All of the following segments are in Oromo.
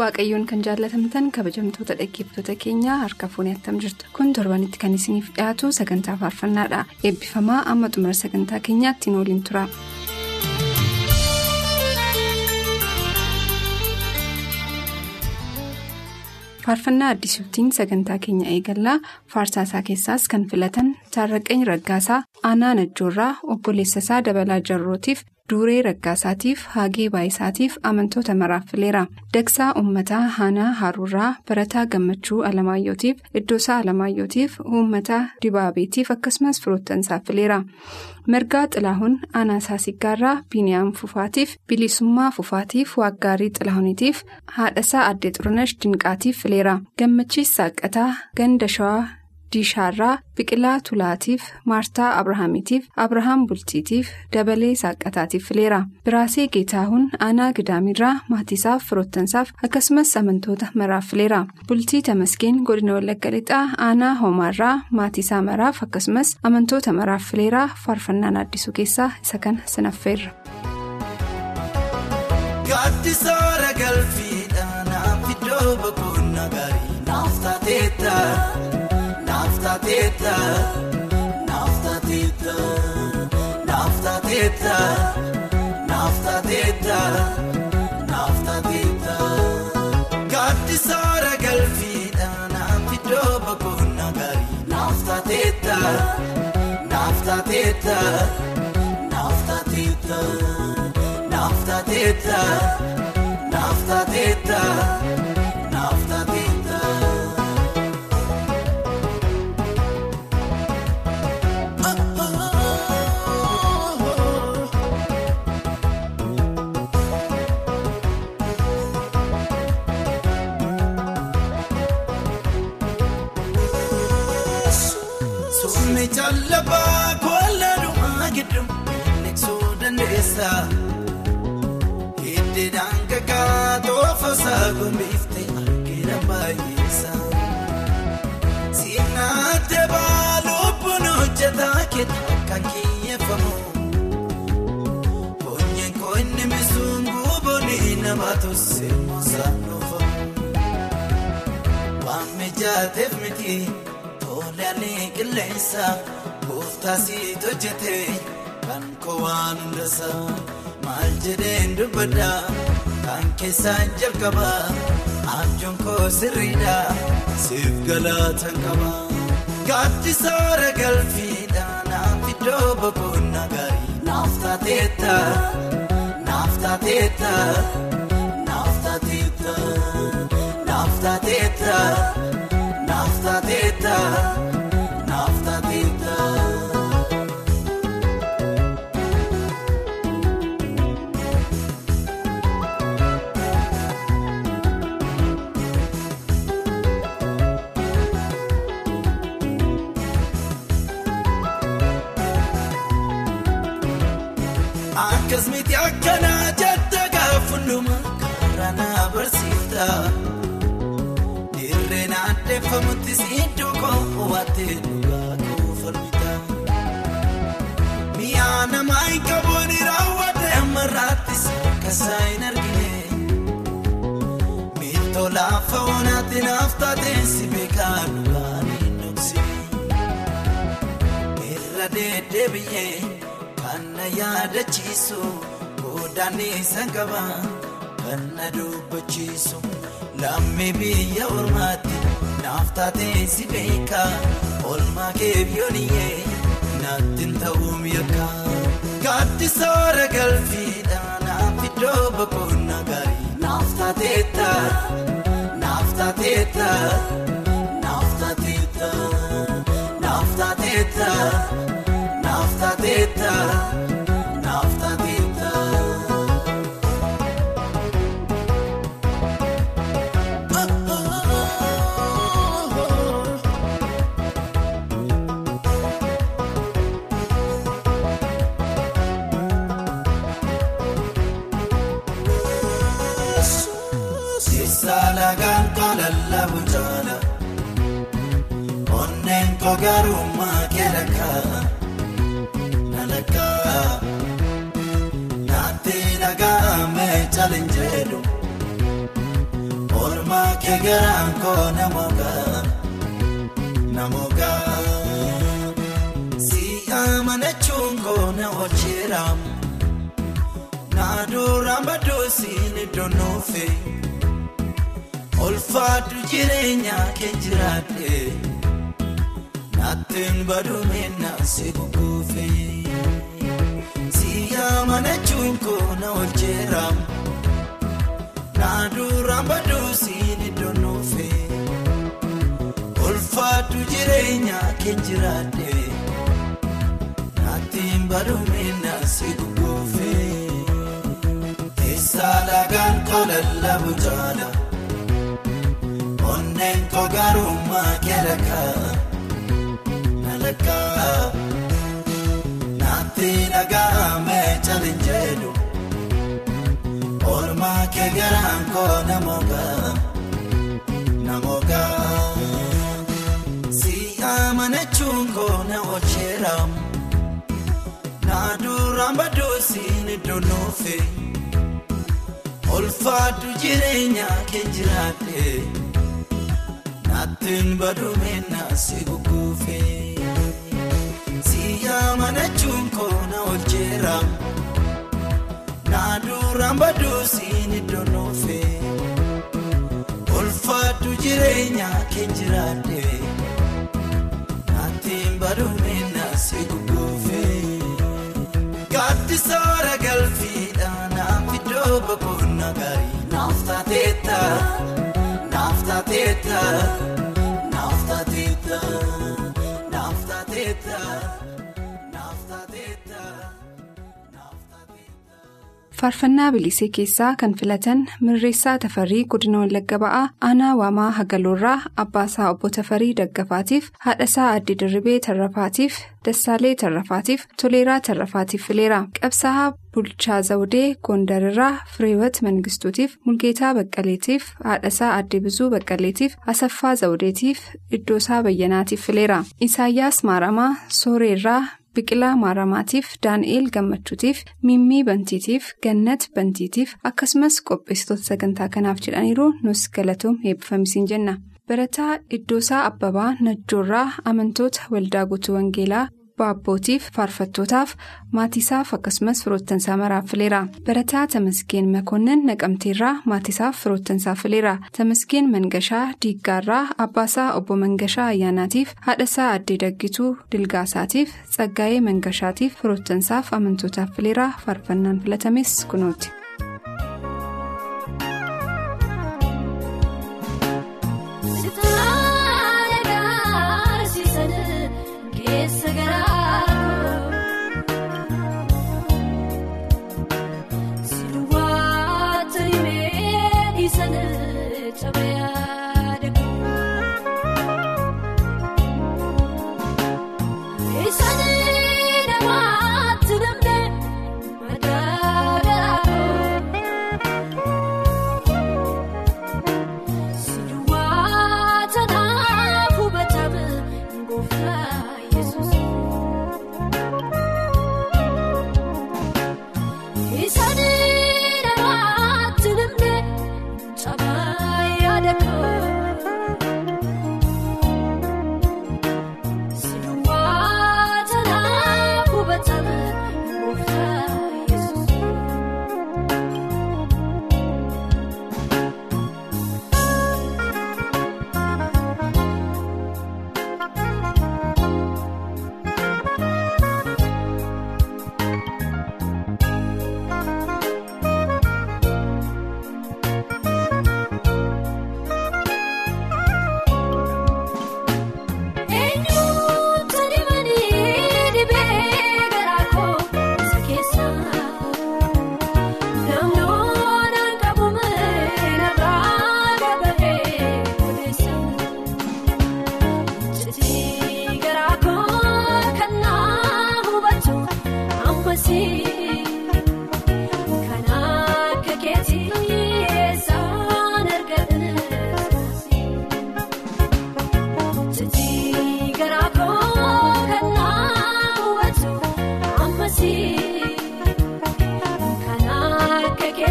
Waaqayyoon kan jaallatamtan kabajamtoota dhaggeeffattoota keenyaa harka fuunee attam jirtu kun torbanitti kan isiniif dhiyaatu sagantaa faarfannaadha eebbifamaa amma xumura sagantaa keenyaatti nu waliin tura. faarfannaa addisuutiin sagantaa keenya eegallaa faarsaasaa keessaas kan filatan taarraqeen raggaasaa aanaa najjoorraa obboleessasaa dabalaa jarrootiif. Duuree raggaasaatiif haagee baayisaatiif amantoota maraaf fileera dagsaa uummataa haanaa haruurraa barataa gammachuu alamaayyootiif iddoosaa alamaayyootiif uummata dibaabeetiif akkasumas firoottansaaf fileera margaa xilaahuun aanaasaa siggaarraa biiniyaam fufaatiif bilisummaa fufaatiif waaggaarii xilaahuniitiif haadhasaa addee xurunash dinqaatiif fileera gammachiis saaqataa ganda shawaa. Diishaarraa biqilaa tulaatiif maartaa abrahaamiitiif abrahaam bultiitiif dabalee saaqataatiif fileera biraasee geetaahuun aanaa gidaamirraa maatiisaaf firoottansaaf akkasumas amantoota maraaf fileera bultii tamaskeen godina wallagga lixaa aanaa hoomaarraa maatiisaa maraaf akkasumas amantoota maraaf fileera faarfannaan addisuu keessaa isa kana sinaffeerra. Naaftateeta naaftateeta naaftateeta naaftateeta naaftateeta gaaddisaara galfiidha naafidoo boqonnaa gaarii naaftateeta naaftateeta naaftateeta naaftateeta naaftateeta Tolaalee qilleensa gooftaasiit hojjete kan kowaan hundasa maal jedheen dubbadha kan keessaan jalqaba abjuun koo sirriidha siif galaatan qaba gaaddisaara galfiidha naaf iddoo boqonnaa gaarii naaf taateetta naaf taateetta naaf taateetta naaf taateetta. Naaftateeta naaftateeta. Akkasumas akkanaa jetta gaafunduma Siddoo koo waatee dhugaa koo falmita. Mi'a namaa hin qabuun raawwatee amarraattis kasaa hin argine. Miiltoo laafa oonaatti naaf taatee si beekaa dhugaa hin dhoksine. Irra deddeebi'ee kan na yaadachiisu godaan isaan qaba kan na dubbachiisu. Lammii biyya ormaatti naaf taatee si beeka oolmaa keebyooniyee naatti ta'uun yakka gaaddisoora galfiidhaan naaf iddoo boqonnaa gaarii naaf taatee taa naaf taatee taa naaf taatee taa naaf taatee taa naaf taatee taa. Garaan koo namogaa namogaa si amanachuun koo na oolcheeramu naaduraan badduusiin iddoo nuufe. Olfaatu jireenya kee jiraate Naattiin baduumina si guguufe Si amanachuun koo na oolcheeramu Naaduraan baduusiin Olfaatu jireenya kee jiraate Naattiin baduumina si guguufe Keessaa lagaan kolallabu jaala. Onneen koo garummaa keelakaa nalakaa naatti dhaga'ame chalinjeedhu ormaa kee garaan koo namogaa amanachuun koo na oolcheeramu naaduraan badduusiin iddoo nuufe olfaatu jireenya kee jiraate. Naattiin baduumina si guguufe si amanachuun koo na oolcheeramu naaduraan baduusiin iddoo nuufe olfaatu jireenya kee jiraate naattiin baduumina si guguufe gaaddisaara galfiidha naaf iddoo boqonnaa gaarii naaf taateetta. Naaf taateetta Faarfannaa bilisee keessaa kan filatan Mirreessaa Tafarii Godina Wallagga Ba'aa Aanaa Waamaa Hagaloorraa Abbaasaa Obbo Tafarii Daggafaatiif Haadhasaa Aadde Dirribee Tarrafaatiif Dassaalee Tarrafaatiif Toleeraa Tarrafaatiif fileera. Qabsaa'aa Bulchaa Zawudee Gondarirraa Fireewwat Mangistuutiif Mulgeetaa Baqqaleetiif Haadhasaa Aadde Bizuu Baqqaleetiif Asaffaa Zawudeetiif Iddoosaa Bayyanaatiif fileera. Isaayyaas Maaramaa Sooreerraa Biqilaa Maaramaatiif Daani'eel Gammachuutiif Mimmii Bantiitiif Gannat Bantiitiif akkasumas qopheessitoota sagantaa kanaaf jedhaniiru nus galatoom eebbifamisiin jenna. Barataa Iddoosaa Abbabaa Najjoorraa amantoota waldaa guutuu Wangeelaa Baabbootiif faarfattootaaf maatiisaaf akkasumas firoottansaa maraaf fileera. Barataa Tamasgeen Makoonnan Naqamteerraa maatiisaaf firoottansaa fileera. Tamasgeen Mangashaa Diiggaarraa Abbaasaa Obbo Mangashaa Ayyaanaatiif haadhasaa Addee Daggituu Dilgaasaatiif Tsaggaa'ee Mangashaatiif firoottansaaf amantootaaf fileera. Faarfannaan filatames kunooti.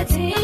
It's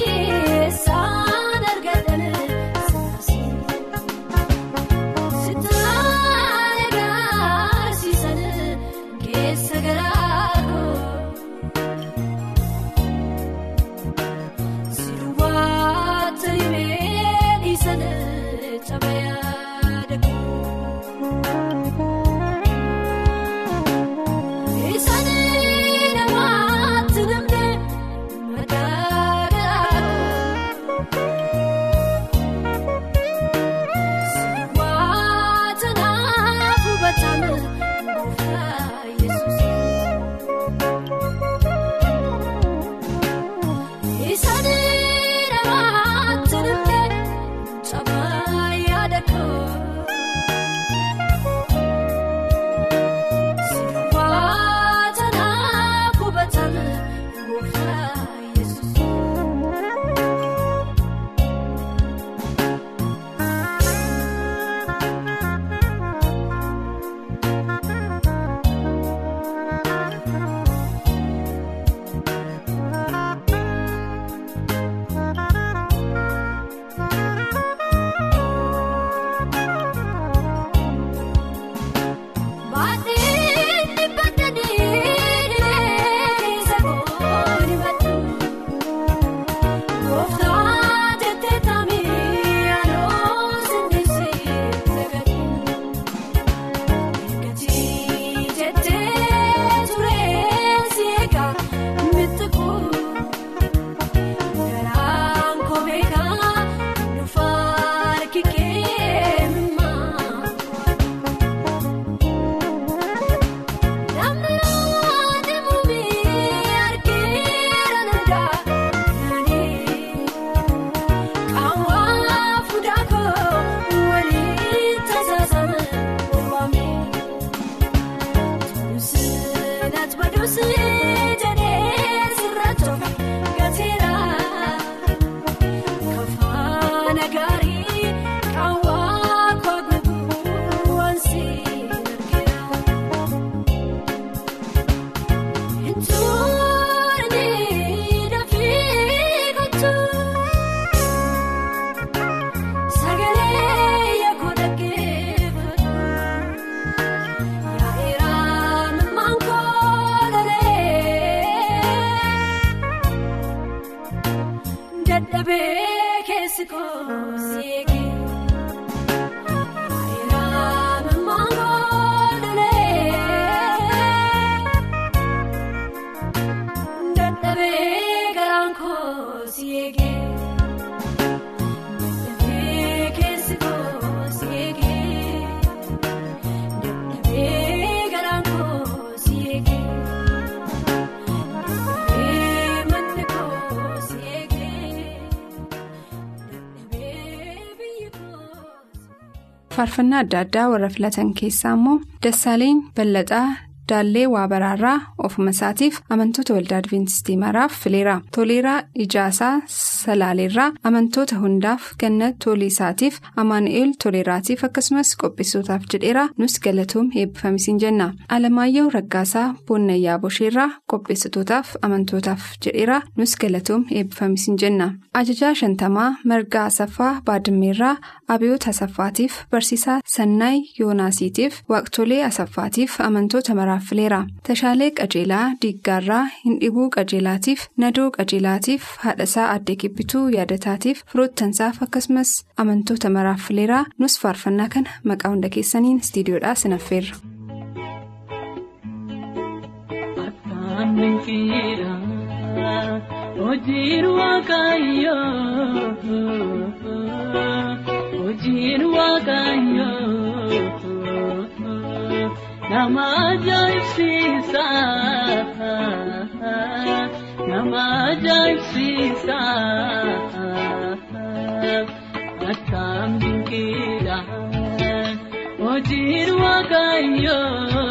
faarfannaa adda addaa warra filatan keessaa immoo Dassaaleen Ballaxaa. Daallee waa baraarraa ofuma isaatiif amantoota waldaa Adwiintistii maraaf fileera. Toleeraa Ijaasaa Salaaleerraa amantoota hundaaf gannat tolii isaatiif Amaanu'eel Toleeraatiif akkasumas qopheessootaaf jedheera nus galatoom eebbifamisiin jenna. Alamaayyoo Raggaasaa Boonnayyaa Bosheerraa qopheessitootaaf amantootaaf jedheera nus galatoom eebbifamisiin jenna. Ajajaa Shantamaa Margaa Asaffaa Baadimmeerraa Abiyoota Asaffaatiif Barsiisaa Sannaay Yoonaasiitiif Waaqtolee Asaffaatiif amantoota maraaf fileera. Tashaalee Qajeelaa Diiggaarraa Hindhibuu Qajeelaatiif Nadoo Qajeelaatiif Haadhasaa Addee Kibbituu Yaadataatiif Firoottansaaf akkasumas amantoota maraaf fileera nus faarfannaa kana maqaa hunda keessaniin istiidiyoodhaa sinaffeerra. Hojiin waaqayyoo nama ajaa'ibsiisa nama ajaa'ibsiisa akkam dinqiidha hojiin waaqayyoo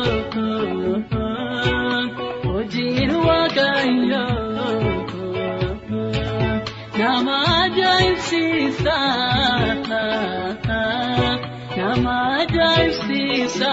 hojiin waaqayyoo. Nama ajaa'ibsiisa nama ajaa'ibsiisa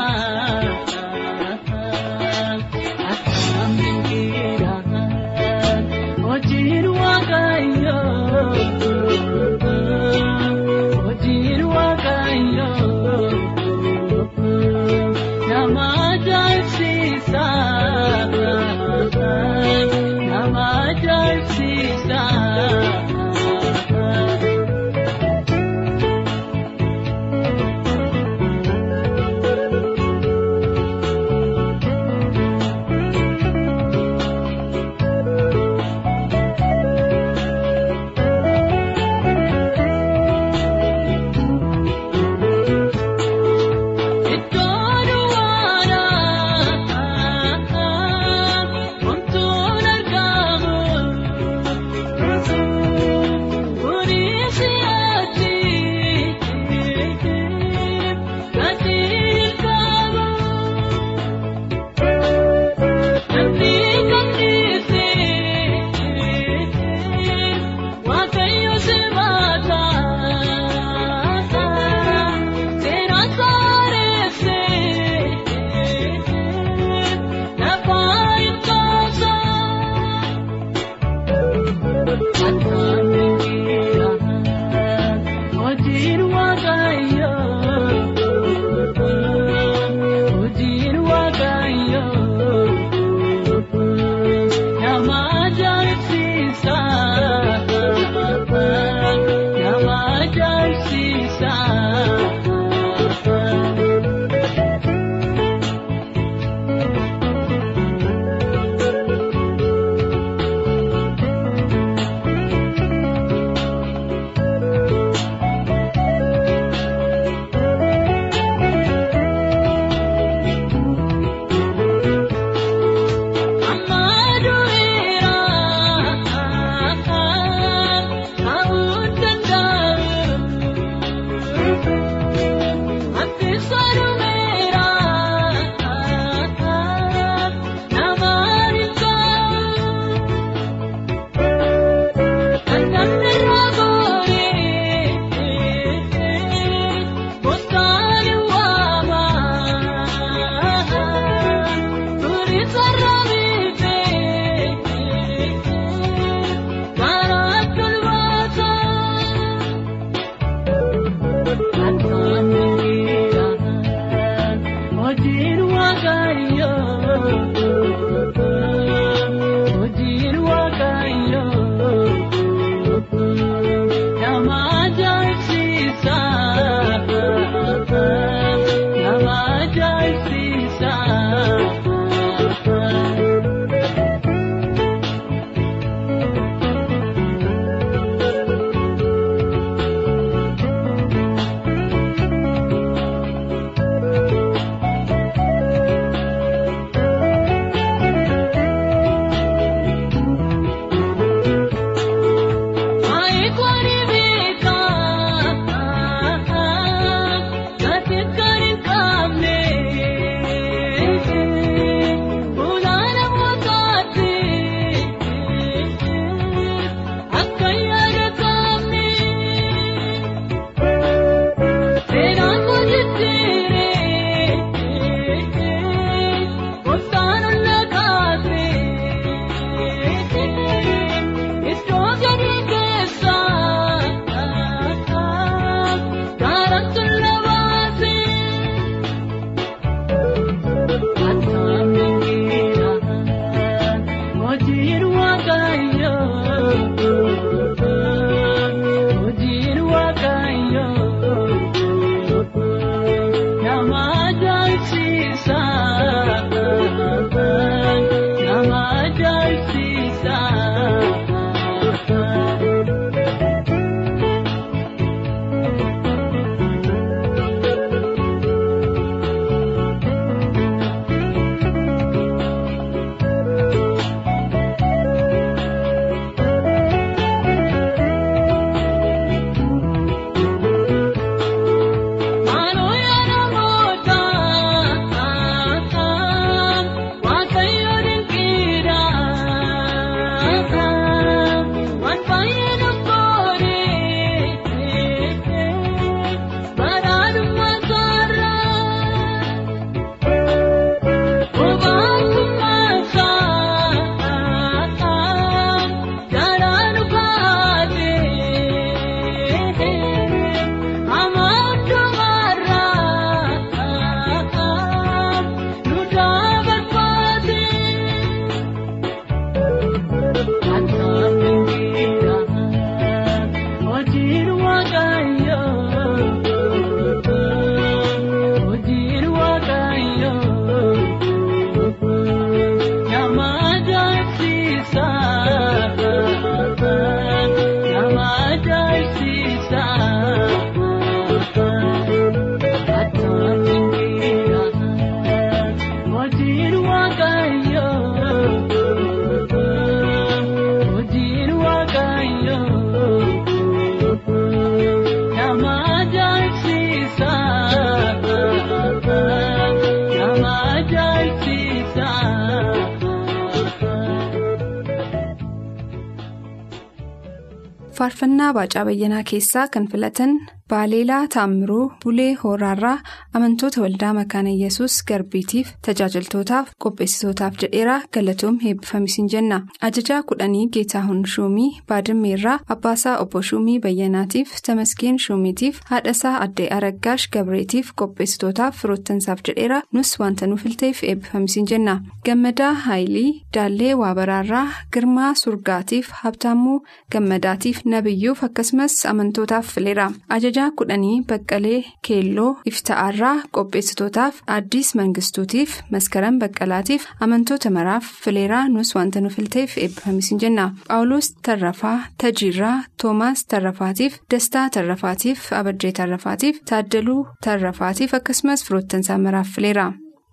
faarfannaa baacaa bayyanaa keessaa kan filatan baaleelaa taammiruu bulee hooraarraa amantoota waldaa makaana yesus garbiitiif tajaajiltootaaf qopheessitootaaf jedheeraa galatoom heebbifamisiin jenna ajajaa kudhanii geetaahun shuumii baadimmeerraa abbaasaa obbo shuumii bayyanaatiif tamaskeen shuumiitiif haadhasaa addee aragaash gabreetiif qopheessitootaaf firoottansaaf jedheeraa nus wanta nu filteef eebbifamisiin jenna gammadaa haayilii daallee waabaraarraa girmaa surgaatiif habtaamuu gammadaatiif nabiyyuuf akkasumas amantootaaf fileera ajajaa kudhanii baqqalee keelloo ifta'aarraa qopheessitootaaf aaddiis mangistuutiif maskaran baqqalaatiif amantoota maraaf fileeraa nus wanta nu filteef eebbifamisiin jenna phaawulos tarrafaa tajiirraa toomaas tarrafaatiif dastaa tarrafaatiif abajjee tarrafaatiif taaddaluu tarrafaatiif akkasumas firoottansaa maraaf fileera.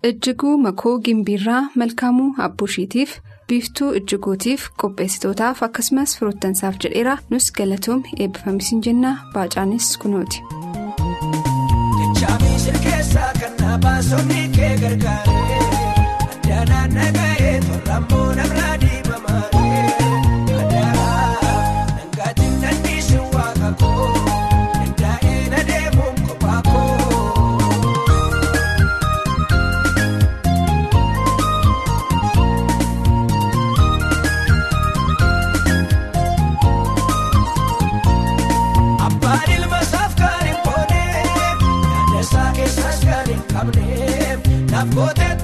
ijjiguu makoo gimbiirraa malkaamuu abbushiitiif biiftuu ijjiguutiif qopheessitootaaf akkasumas firoottansaaf jedheera nus galatoom eebbifamisiin jenna baacaanis kunooti. Jaabii qabne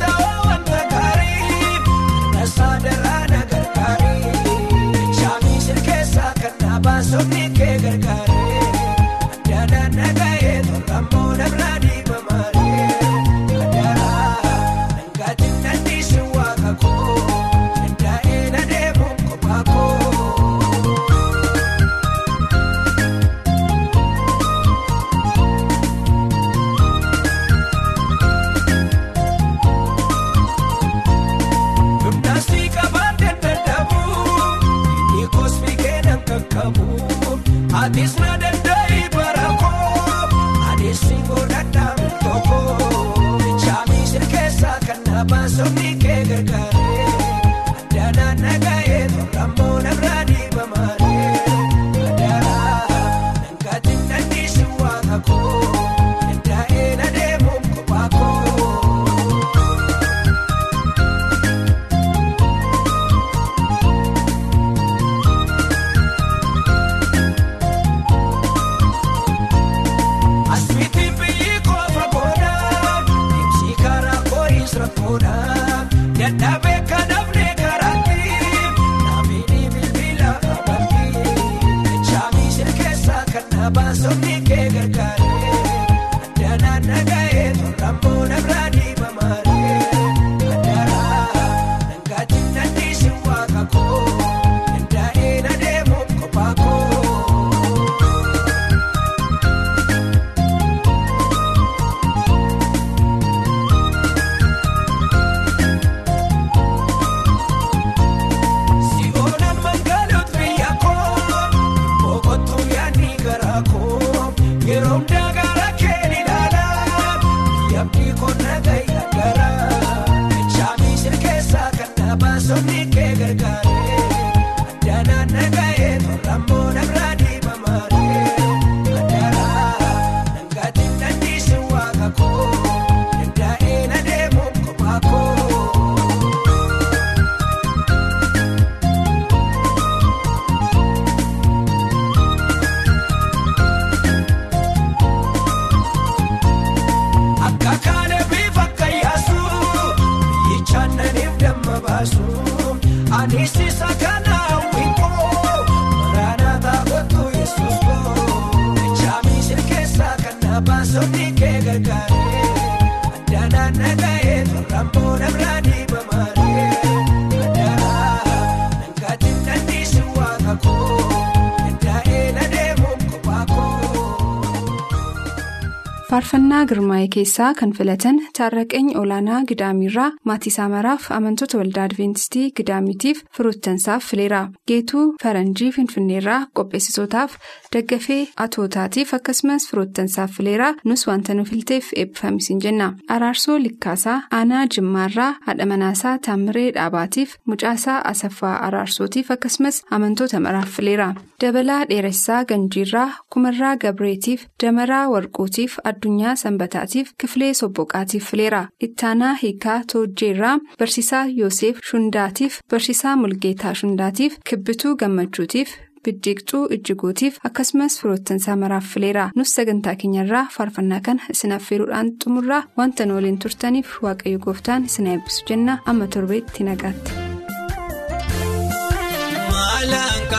Faarfannaa Girmaa'ee keessaa kan filatan Taarraqeeny Olaanaa Gidaamirraa maatii Saamaraaf amantoota waldaa Adventistii Gidaamitiif firoottansaaf fileera. Geetuu Faranjii Finfinneerraa qopheessitootaaf daggafee atootaatiif akkasumas firoottansaaf fileera. Nus wanta nu filteef eebbifamisiin jenna. Araarsoo Likkaasaa Aanaa Jimmaarraa haadha manaasaa Taamiree Dhaabaatiif mucaasaa Asaffaa Araarsootiif akkasumas amantoota maraaf fileera. Dabalaa Dheeressaa Ganjiirraa Kumarraa Gabreetiif Damaraa Warquutiif Addunyaa Sanbataatiif Kifilee Sobboqaatiif fileera. Ittaanaa Hiikaa Toojjeerraa Barsiisaa Yoosef Shundaatiif Barsiisaa Mulgeetaa Shundaatiif Kibbituu Gammachuutiif Biddiiqxuu Ijjiguutiif akkasumas firoottansaa maraaf fileera. Nus sagantaa keenyarraa faarfannaa kana isin affeeruudhaan xumurraa wanta nu waliin turtaniif waaqayyo gooftaan isin eebbisu jenna amma torbeetti nagaatti.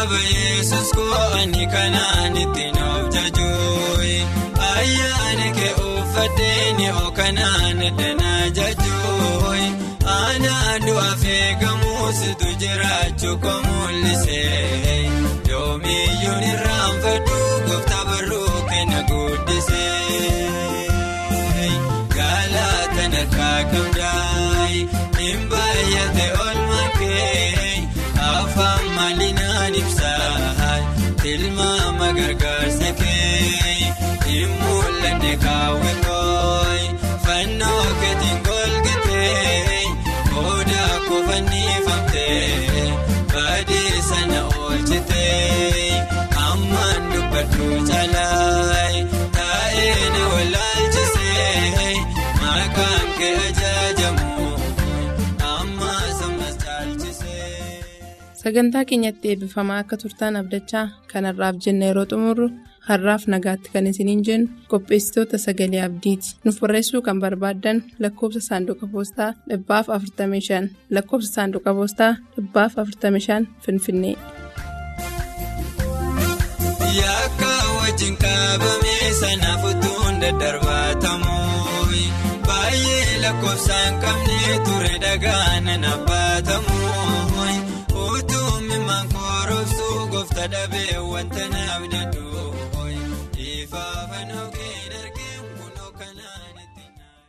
Qaba yesus ko'anii kanaan ittiin of jajuuyi ayyaana kee uffatteeni oo kanaan danaa jajuuyi aanaa du'aaf eegamuusitu jiraachuu koo mul'isee yoomiyyuun irraanfadhu gooftaa barruu kenna guddisee galaataan harkaa qabdaayi tilmaama gargaarsa kee hin mul'anne kaawwe kooyi fannoo keetiin golgatee odaa kofannifamtee baadii sana oolchitee ammaan dubbadhu caalaayi Sagantaa keenyatti eebbifamaa akka turtaan abdachaa kanarraaf jenna yeroo xumurru har'aaf nagaatti kan isiniin jennu qopheessitoota sagalee abdiiti. Nuuf barreessuu kan barbaaddan lakkoofsa saanduqa poostaa dhibbaaf 45 lakkoofsa saanduqa poostaa dhibbaaf 45 Finfinnee. Baay'ee lakkoofsaan qabne ture dhagaan nabbatamuun utuu mimaan korobsuu goofta dhabee wanta naaf dadhu